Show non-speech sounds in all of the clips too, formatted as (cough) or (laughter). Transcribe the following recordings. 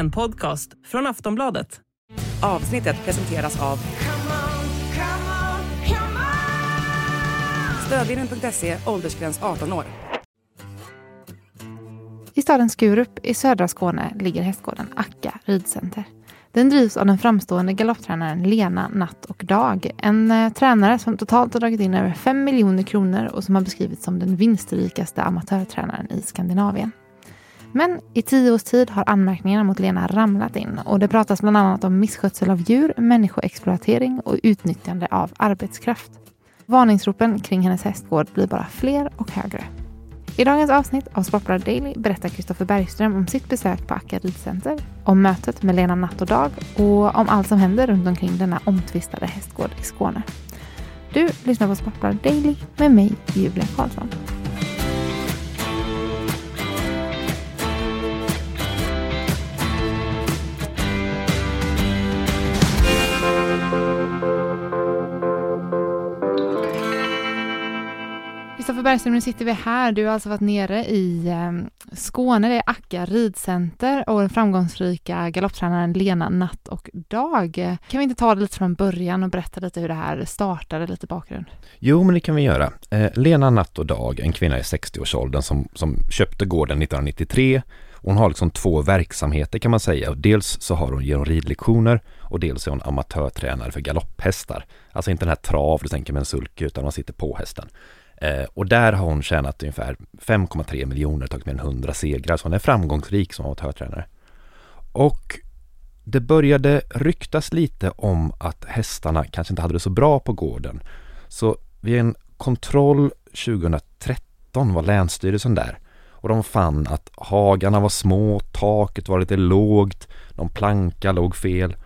En podcast från Aftonbladet. Avsnittet presenteras av Stödvinnen.se, åldersgräns 18 år. I staden Skurup i södra Skåne ligger hästgården Akka ridcenter. Den drivs av den framstående galopptränaren Lena Natt och Dag. En eh, tränare som totalt har dragit in över 5 miljoner kronor och som har beskrivits som den vinstrikaste amatörtränaren i Skandinavien. Mm. Men i tio års tid har anmärkningarna mot Lena ramlat in och det pratas bland annat om misskötsel av djur, människoexploatering och utnyttjande av arbetskraft. Varningsropen kring hennes hästgård blir bara fler och högre. I dagens avsnitt av Sportbladet Daily berättar Kristoffer Bergström om sitt besök på Akka ridcenter, om mötet med Lena Natt och Dag och om allt som händer runt omkring denna omtvistade hästgård i Skåne. Du lyssnar på Sportbladet Daily med mig, Julia Karlsson. Kristoffer Bergström, nu sitter vi här. Du har alltså varit nere i ehm, Skåne, det är Akka ridcenter och den framgångsrika galopptränaren Lena Natt och Dag. Kan vi inte ta det lite från början och berätta lite hur det här startade, lite bakgrund? Jo, men det kan vi göra. Eh, Lena Natt och Dag, en kvinna i 60-årsåldern som, som köpte gården 1993. Hon har liksom två verksamheter kan man säga. Dels så har hon ger hon ridlektioner och dels är hon amatörtränare för galopphästar. Alltså inte den här trav du tänker med en sulke utan man sitter på hästen. Eh, och där har hon tjänat ungefär 5,3 miljoner, tagit mer än 100 segrar, så hon är framgångsrik som amatörtränare. Och det började ryktas lite om att hästarna kanske inte hade det så bra på gården. Så vid en kontroll 2013 var Länsstyrelsen där och de fann att hagarna var små, taket var lite lågt, någon planka låg fel.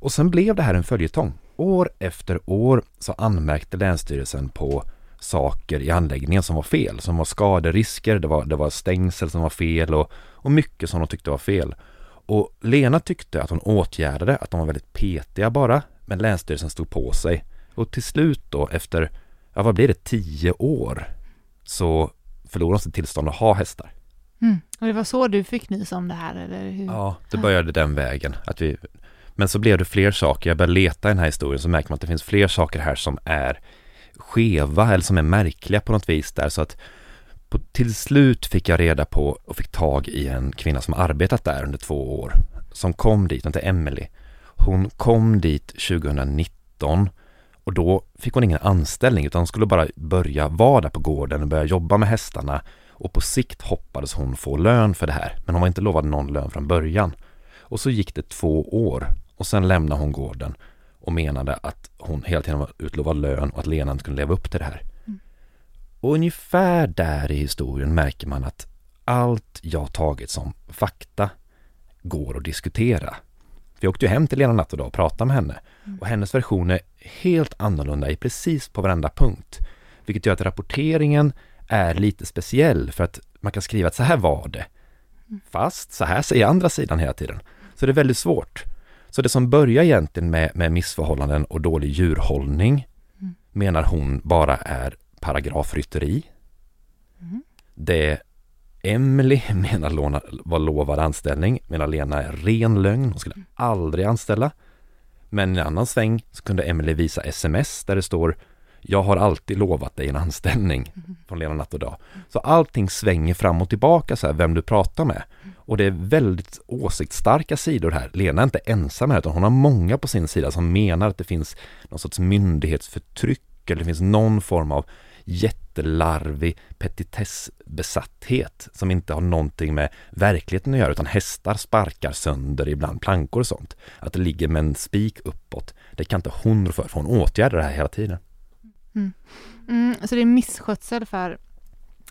Och sen blev det här en följetong. År efter år så anmärkte Länsstyrelsen på saker i anläggningen som var fel, som var skaderisker, det var, det var stängsel som var fel och, och mycket som de tyckte var fel. Och Lena tyckte att hon åtgärdade, att de var väldigt petiga bara, men Länsstyrelsen stod på sig. Och till slut då efter, ja vad blir det, tio år, så förlorade hon sitt tillstånd att ha hästar. Mm. Och det var så du fick nys om det här eller hur? Ja, det började den vägen. Att vi, men så blev det fler saker, jag började leta i den här historien så märker man att det finns fler saker här som är skeva eller som är märkliga på något vis där så att på, till slut fick jag reda på och fick tag i en kvinna som arbetat där under två år som kom dit, hon hette Emily. Hon kom dit 2019 och då fick hon ingen anställning utan hon skulle bara börja vara där på gården och börja jobba med hästarna och på sikt hoppades hon få lön för det här men hon var inte lovad någon lön från början. Och så gick det två år och sen lämnade hon gården och menade att hon hela tiden var utlovad lön och att Lena inte kunde leva upp till det här. Mm. Och ungefär där i historien märker man att allt jag tagit som fakta går att diskutera. Vi åkte ju hem till Lena natt och dag och pratade med henne mm. och hennes version är helt annorlunda i precis på varenda punkt. Vilket gör att rapporteringen är lite speciell för att man kan skriva att så här var det. Mm. Fast så här säger andra sidan hela tiden. Så det är väldigt svårt. Så det som börjar egentligen med, med missförhållanden och dålig djurhållning mm. menar hon bara är paragrafrytteri. Mm. Det Emily (laughs) menar låna, var lovad anställning menar Lena är ren lögn, hon skulle mm. aldrig anställa. Men i en annan sväng så kunde Emily visa sms där det står jag har alltid lovat dig en anställning mm. från Lena Natt och Dag. Så allting svänger fram och tillbaka så här, vem du pratar med. Och det är väldigt åsiktsstarka sidor här. Lena är inte ensam här utan hon har många på sin sida som menar att det finns någon sorts myndighetsförtryck eller det finns någon form av jättelarvig petitessbesatthet som inte har någonting med verkligheten att göra utan hästar sparkar sönder ibland plankor och sånt. Att det ligger med en spik uppåt. Det kan inte hon rå för, för hon åtgärdar det här hela tiden. Mm. Mm, så det är misskötsel för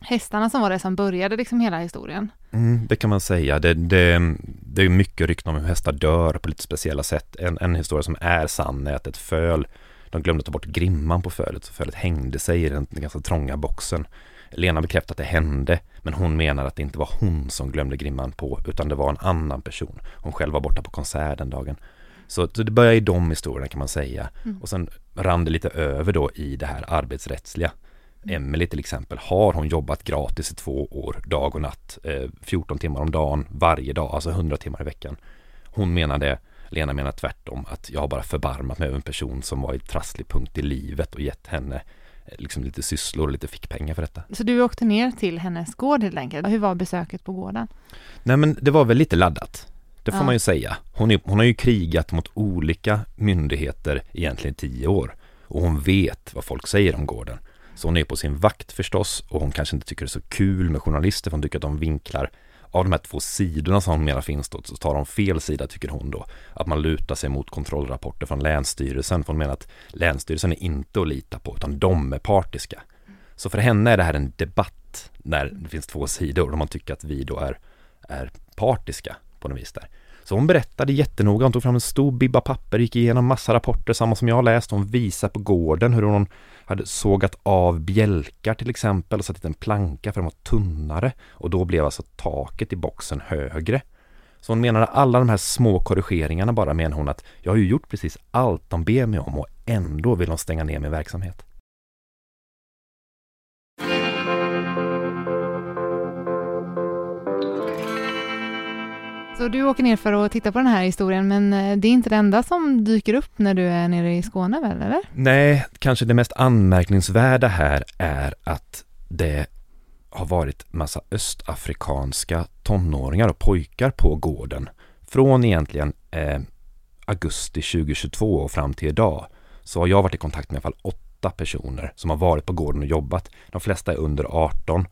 hästarna som var det som började liksom hela historien? Mm, det kan man säga. Det, det, det är mycket rykten om hur hästar dör på lite speciella sätt. En, en historia som är sann är att ett föl, de glömde ta bort grimman på fölet, så fölet hängde sig i den ganska trånga boxen. Lena bekräftar att det hände, men hon menar att det inte var hon som glömde grimman på, utan det var en annan person. Hon själv var borta på konsert den dagen. Så, så det börjar i de historierna kan man säga. Mm. Och sen rann det lite över då i det här arbetsrättsliga. Emelie till exempel, har hon jobbat gratis i två år, dag och natt, eh, 14 timmar om dagen, varje dag, alltså 100 timmar i veckan. Hon menar det, Lena menar tvärtom, att jag har bara förbarmat mig över en person som var i ett trasslig punkt i livet och gett henne eh, liksom lite sysslor och lite fickpengar för detta. Så du åkte ner till hennes gård helt enkelt. Hur var besöket på gården? Nej men det var väl lite laddat. Det får Ja. man ju säga. Hon, är, hon har ju krigat mot olika myndigheter egentligen i tio år. Och hon vet vad folk säger om gården. Så hon är på sin vakt förstås och hon kanske inte tycker det är så kul med journalister för hon tycker att de vinklar av de här två sidorna som hon menar finns då, så tar de fel sida tycker hon då. Att man lutar sig mot kontrollrapporter från Länsstyrelsen, för hon menar att Länsstyrelsen är inte att lita på, utan de är partiska. Så för henne är det här en debatt när det finns två sidor och man tycker att vi då är, är partiska på något vis där. Så hon berättade jättenoga, hon tog fram en stor bibba papper, gick igenom massa rapporter, samma som jag har läst. Hon visade på gården hur hon hade sågat av bjälkar till exempel och satt dit en planka för de var tunnare och då blev alltså taket i boxen högre. Så hon menade alla de här små korrigeringarna bara menar hon att jag har ju gjort precis allt de ber mig om och ändå vill de stänga ner min verksamhet. Så du åker ner för att titta på den här historien, men eh, det är inte det enda som dyker upp när du är nere i Skåne väl, eller? Nej, kanske det mest anmärkningsvärda här är att det har varit massa östafrikanska tonåringar och pojkar på gården. Från egentligen eh, augusti 2022 och fram till idag så har jag varit i kontakt med i alla fall åtta personer som har varit på gården och jobbat. De flesta är under 18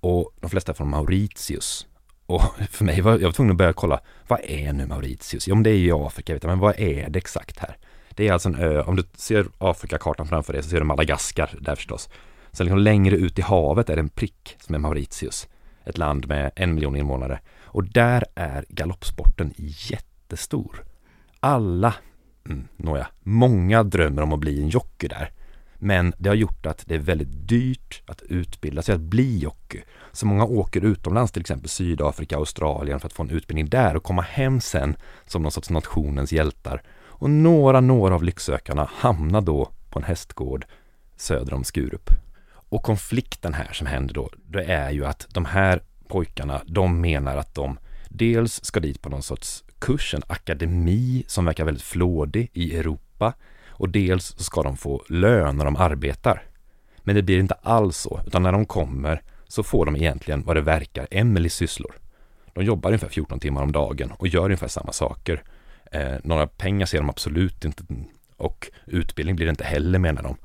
och de flesta är från Mauritius. Och för mig var jag var tvungen att börja kolla, vad är nu Mauritius? Jo, men det är ju Afrika, vet jag, men vad är det exakt här? Det är alltså en ö, om du ser Afrikakartan framför dig så ser du Madagaskar där förstås. Sen liksom längre ut i havet är det en prick som är Mauritius. Ett land med en miljon invånare. Och där är galoppsporten jättestor. Alla, mm, nåja, många drömmer om att bli en jockey där. Men det har gjort att det är väldigt dyrt att utbilda sig att bli jockey. Så många åker utomlands, till exempel Sydafrika, Australien för att få en utbildning där och komma hem sen som någon sorts nationens hjältar. Och några, några av lycksökarna hamnar då på en hästgård söder om Skurup. Och konflikten här som händer då, det är ju att de här pojkarna, de menar att de dels ska dit på någon sorts kurs, en akademi som verkar väldigt flådig i Europa och dels så ska de få lön när de arbetar. Men det blir inte alls så, utan när de kommer så får de egentligen vad det verkar Emelies sysslor. De jobbar ungefär 14 timmar om dagen och gör ungefär samma saker. Eh, några pengar ser de absolut inte och utbildning blir det inte heller menar de.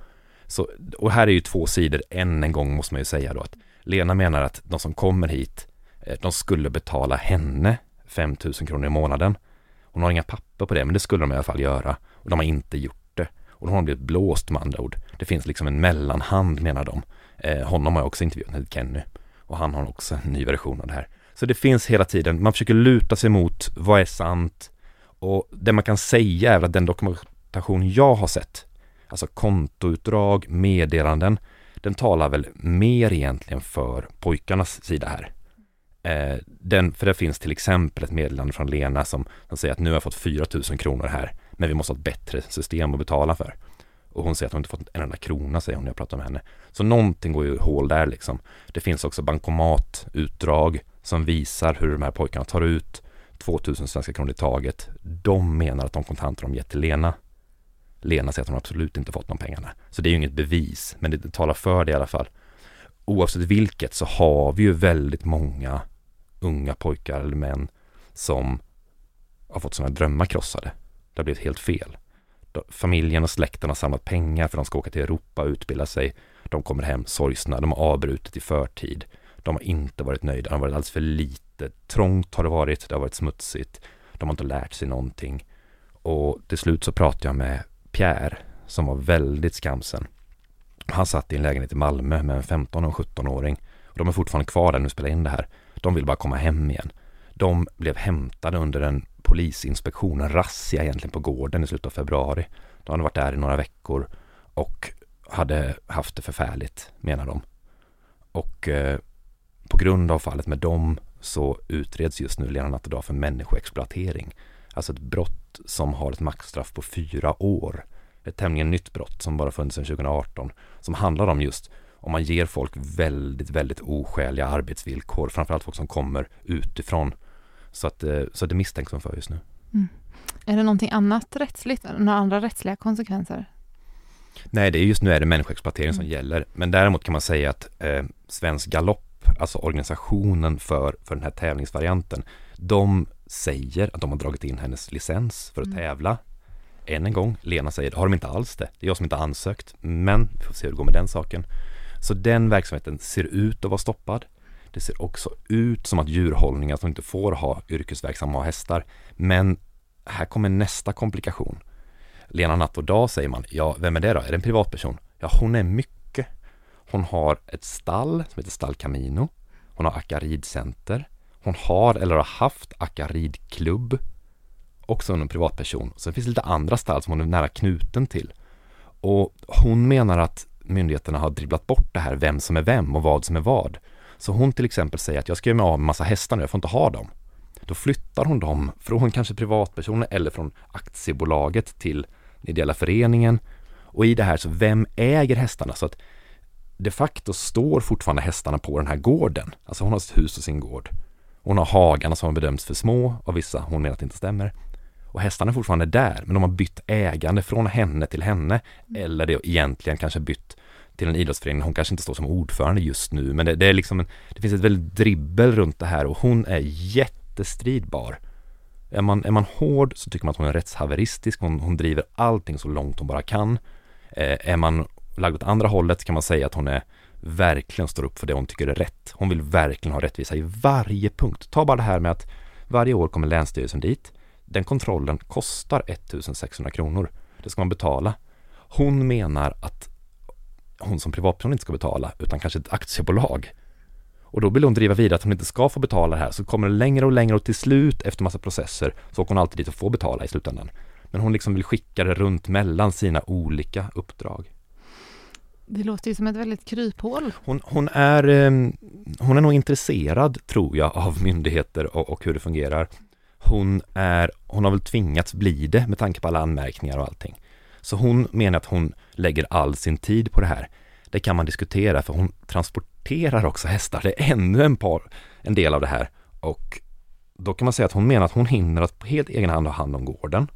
Så, och här är ju två sidor, än en gång måste man ju säga då att Lena menar att de som kommer hit, eh, de skulle betala henne 5 000 kronor i månaden. Hon har inga papper på det, men det skulle de i alla fall göra. Och de har inte gjort. Och då har han blivit blåst med andra ord. Det finns liksom en mellanhand menar de. Eh, honom har jag också intervjuat, han heter Kenny. Och han har också en ny version av det här. Så det finns hela tiden, man försöker luta sig mot vad är sant. Och det man kan säga är att den dokumentation jag har sett, alltså kontoutdrag, meddelanden, den talar väl mer egentligen för pojkarnas sida här. Eh, den, för det finns till exempel ett meddelande från Lena som, som säger att nu har jag fått 4 000 kronor här, men vi måste ha ett bättre system att betala för. Och hon säger att hon inte fått en enda krona, säger hon när jag pratar med henne. Så någonting går ju hål där liksom. Det finns också bankomatutdrag som visar hur de här pojkarna tar ut 2000 svenska kronor i taget. De menar att de kontanter de gett till Lena Lena säger att hon absolut inte fått de pengarna. Så det är ju inget bevis, men det talar för det i alla fall. Oavsett vilket så har vi ju väldigt många unga pojkar eller män som har fått sina drömmar krossade. Det har blivit helt fel. Familjen och släkten har samlat pengar för att de ska åka till Europa och utbilda sig. De kommer hem sorgsna, de har avbrutit i förtid. De har inte varit nöjda, de har varit alldeles för lite. Trångt har det varit, det har varit smutsigt. De har inte lärt sig någonting. Och till slut så pratade jag med Pierre som var väldigt skamsen. Han satt i en lägenhet i Malmö med en 15 och 17-åring. Och de är fortfarande kvar där nu spelar in det här. De vill bara komma hem igen. De blev hämtade under en polisinspektion, en razzia egentligen på gården i slutet av februari. De hade varit där i några veckor och hade haft det förfärligt, menar de. Och eh, på grund av fallet med dem så utreds just nu Lena natt och dag för människoexploatering. Alltså ett brott som har ett maxstraff på fyra år. Ett tämligen nytt brott som bara funnits sedan 2018. Som handlar om just om man ger folk väldigt, väldigt oskäliga arbetsvillkor, framförallt folk som kommer utifrån. Så att, eh, så det misstänks de för just nu. Mm. Är det någonting annat rättsligt, några andra rättsliga konsekvenser? Nej, det är just nu är det människoexploatering som mm. gäller. Men däremot kan man säga att eh, Svensk Galopp, alltså organisationen för, för den här tävlingsvarianten, de säger att de har dragit in hennes licens för att mm. tävla. Än en gång, Lena säger, har de inte alls det. Det är jag som inte har ansökt. Men vi får se hur det går med den saken. Så den verksamheten ser ut att vara stoppad. Det ser också ut som att djurhållningar som inte får ha yrkesverksamma hästar. Men här kommer nästa komplikation. Lena Natt och Dag säger man, ja vem är det då? Är det en privatperson? Ja, hon är mycket. Hon har ett stall som heter Stall Camino. Hon har Akka ridcenter. Hon har eller har haft Akka ridklubb. Också en privatperson. Sen finns det lite andra stall som hon är nära knuten till. Och hon menar att myndigheterna har dribblat bort det här, vem som är vem och vad som är vad. Så hon till exempel säger att jag ska göra mig av med massa hästar nu, jag får inte ha dem. Då flyttar hon dem från kanske privatpersoner eller från aktiebolaget till ideella föreningen. Och i det här så, vem äger hästarna? Så att de facto står fortfarande hästarna på den här gården. Alltså hon har sitt hus och sin gård. Hon har hagarna som har bedömts för små av vissa, hon menar att det inte stämmer. Och hästarna är fortfarande där, men de har bytt ägande från henne till henne. Eller det egentligen kanske bytt till en idrottsförening. Hon kanske inte står som ordförande just nu, men det, det är liksom en, det finns ett väldigt dribbel runt det här och hon är jättestridbar. Är man, är man hård så tycker man att hon är rättshaveristisk, hon, hon driver allting så långt hon bara kan. Eh, är man lagd åt andra hållet kan man säga att hon är verkligen står upp för det hon tycker är rätt. Hon vill verkligen ha rättvisa i varje punkt. Ta bara det här med att varje år kommer Länsstyrelsen dit. Den kontrollen kostar 1600 kronor. Det ska man betala. Hon menar att hon som privatperson inte ska betala, utan kanske ett aktiebolag. Och då vill hon driva vidare att hon inte ska få betala det här, så kommer det längre och längre och till slut efter massa processer så åker hon alltid dit och får betala i slutändan. Men hon liksom vill skicka det runt mellan sina olika uppdrag. Det låter ju som ett väldigt kryphål. Hon, hon, är, ehm, hon är nog intresserad, tror jag, av myndigheter och, och hur det fungerar. Hon, är, hon har väl tvingats bli det med tanke på alla anmärkningar och allting. Så hon menar att hon lägger all sin tid på det här. Det kan man diskutera för hon transporterar också hästar. Det är ännu en, par, en del av det här. Och då kan man säga att hon menar att hon hinner att på helt egen hand ha hand om gården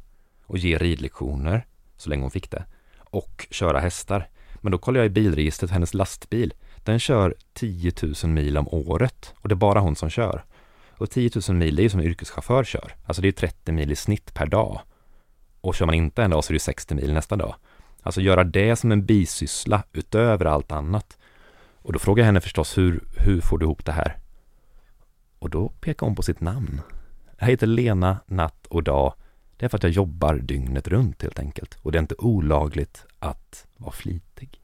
och ge ridlektioner så länge hon fick det och köra hästar. Men då kollar jag i bilregistret, hennes lastbil, den kör 10 000 mil om året och det är bara hon som kör. Och 10 000 mil, det är ju som en yrkeschaufför kör. Alltså det är 30 mil i snitt per dag. Och kör man inte en dag så är det 60 mil nästa dag. Alltså göra det som en bisyssla utöver allt annat. Och då frågar jag henne förstås, hur, hur får du ihop det här? Och då pekar hon på sitt namn. Jag heter Lena Natt och Dag. Det är för att jag jobbar dygnet runt helt enkelt. Och det är inte olagligt att vara flitig.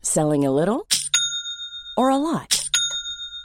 Selling a little or a lot?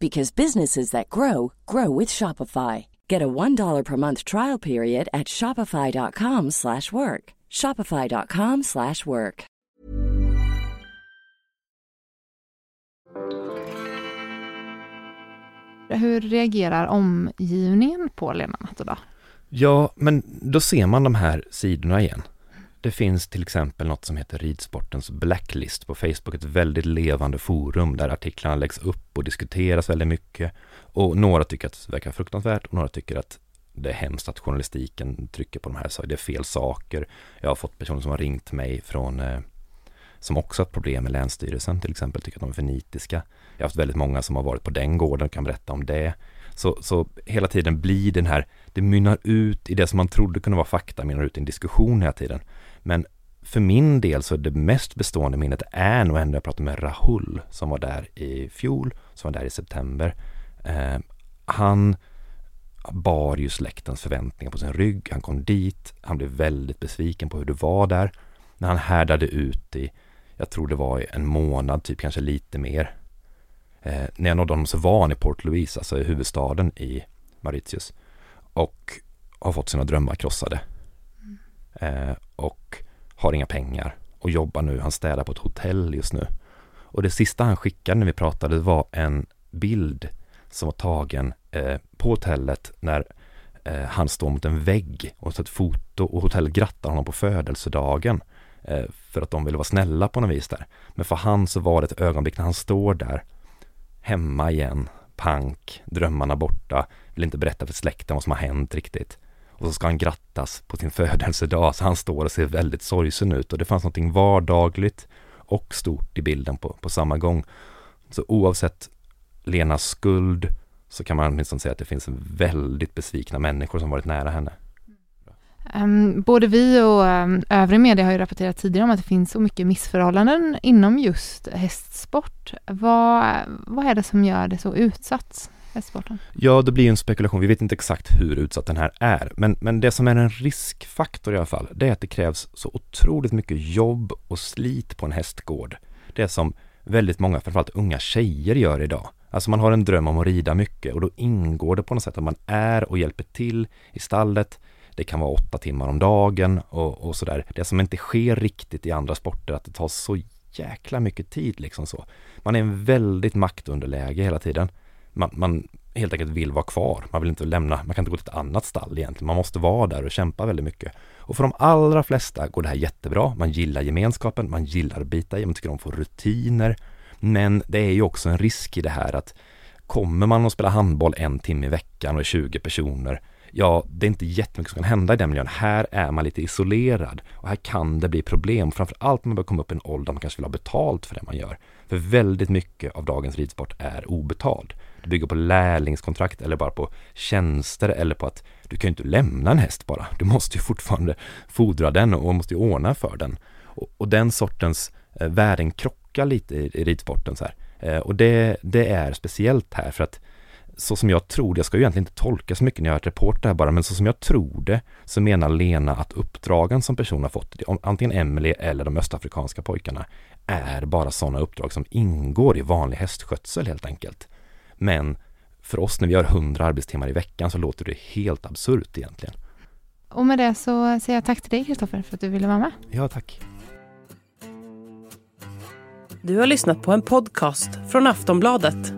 because businesses that grow grow with Shopify. Get a $1 per month trial period at shopify.com/work. shopify.com/work. Hur reagerar omgivningen på Lena Nattoda? Ja, men då ser man de här sidorna igen. Det finns till exempel något som heter Ridsportens Blacklist på Facebook, ett väldigt levande forum där artiklarna läggs upp och diskuteras väldigt mycket. Och några tycker att det verkar fruktansvärt och några tycker att det är hemskt att journalistiken trycker på de här sakerna, det är fel saker. Jag har fått personer som har ringt mig från eh, som också har problem med Länsstyrelsen till exempel, tycker att de är för nitiska. Jag har haft väldigt många som har varit på den gården och kan berätta om det. Så, så hela tiden blir den här, det mynnar ut i det som man trodde kunde vara fakta, mynnar ut i en diskussion hela tiden. Men för min del så är det mest bestående minnet är nog ändå jag pratade med Rahul som var där i fjol, som var där i september. Eh, han bar ju släktens förväntningar på sin rygg. Han kom dit, han blev väldigt besviken på hur det var där. När han härdade ut i, jag tror det var en månad, typ kanske lite mer. Eh, när jag nådde honom så var han i Port Louis, alltså i huvudstaden i Mauritius. Och har fått sina drömmar krossade. Eh, och har inga pengar och jobbar nu, han städar på ett hotell just nu. Och det sista han skickade när vi pratade var en bild som var tagen eh, på hotellet när eh, han står mot en vägg och tar ett foto och hotellet grattar honom på födelsedagen eh, för att de ville vara snälla på något vis där. Men för han så var det ett ögonblick när han står där hemma igen, pank, drömmarna borta, vill inte berätta för släkten vad som har hänt riktigt. Och så ska han grattas på sin (laughs) födelsedag, så han står och ser väldigt sorgsen ut och det fanns någonting vardagligt och stort i bilden på, på samma gång. Så oavsett Lenas skuld så kan man åtminstone säga att det finns väldigt besvikna människor som varit nära henne. Um, både vi och ehm, um, övrig media har ju rapporterat tidigare om att det finns så mycket missförhållanden inom just hästsport. Vad, vad är det som gör det så utsatt, hästsporten? Ja, det blir en spekulation. Vi vet inte exakt hur utsatt den här är. Men, men det som är en riskfaktor i alla fall, det är att det krävs så otroligt mycket jobb och slit på en hästgård. Det som väldigt många, framförallt unga tjejer gör idag. Alltså man har en dröm om att rida mycket och då ingår det på något sätt att man är och hjälper till i stallet. Det kan vara åtta timmar om dagen och, och sådär. Det som inte sker riktigt i andra sporter, att det tar så jäkla mycket tid liksom så. Man är en väldigt maktunderläge hela tiden. Man, man helt enkelt vill vara kvar. Man vill inte lämna, man kan inte gå till ett annat stall egentligen. Man måste vara där och kämpa väldigt mycket. Och för de allra flesta går det här jättebra. Man gillar gemenskapen, man gillar att bita i, man tycker om att få rutiner. Men det är ju också en risk i det här att kommer man att spela handboll en timme i veckan och är 20 personer, ja, det är inte jättemycket som kan hända i den miljön. Här är man lite isolerad och här kan det bli problem. Framför allt när man börjar komma upp i en ålder man kanske vill ha betalt för det man gör. För väldigt mycket av dagens ridsport är obetald. Det bygger på lärlingskontrakt eller bara på tjänster eller på att du kan ju inte lämna en häst bara. Du måste ju fortfarande fodra den och måste ju ordna för den. Och, och den sortens eh, värden krockar lite i, i ridsporten så här. Eh, och det, det är speciellt här för att så som jag tror det, jag ska ju egentligen inte tolka så mycket när jag har report här bara, men så som jag tror det så menar Lena att uppdragen som personen har fått, antingen Emily eller de östafrikanska pojkarna, är bara sådana uppdrag som ingår i vanlig hästskötsel helt enkelt. Men för oss när vi har 100 arbetstimmar i veckan så låter det helt absurt egentligen. Och med det så säger jag tack till dig Kristoffer för att du ville vara med. Ja, tack. Du har lyssnat på en podcast från Aftonbladet.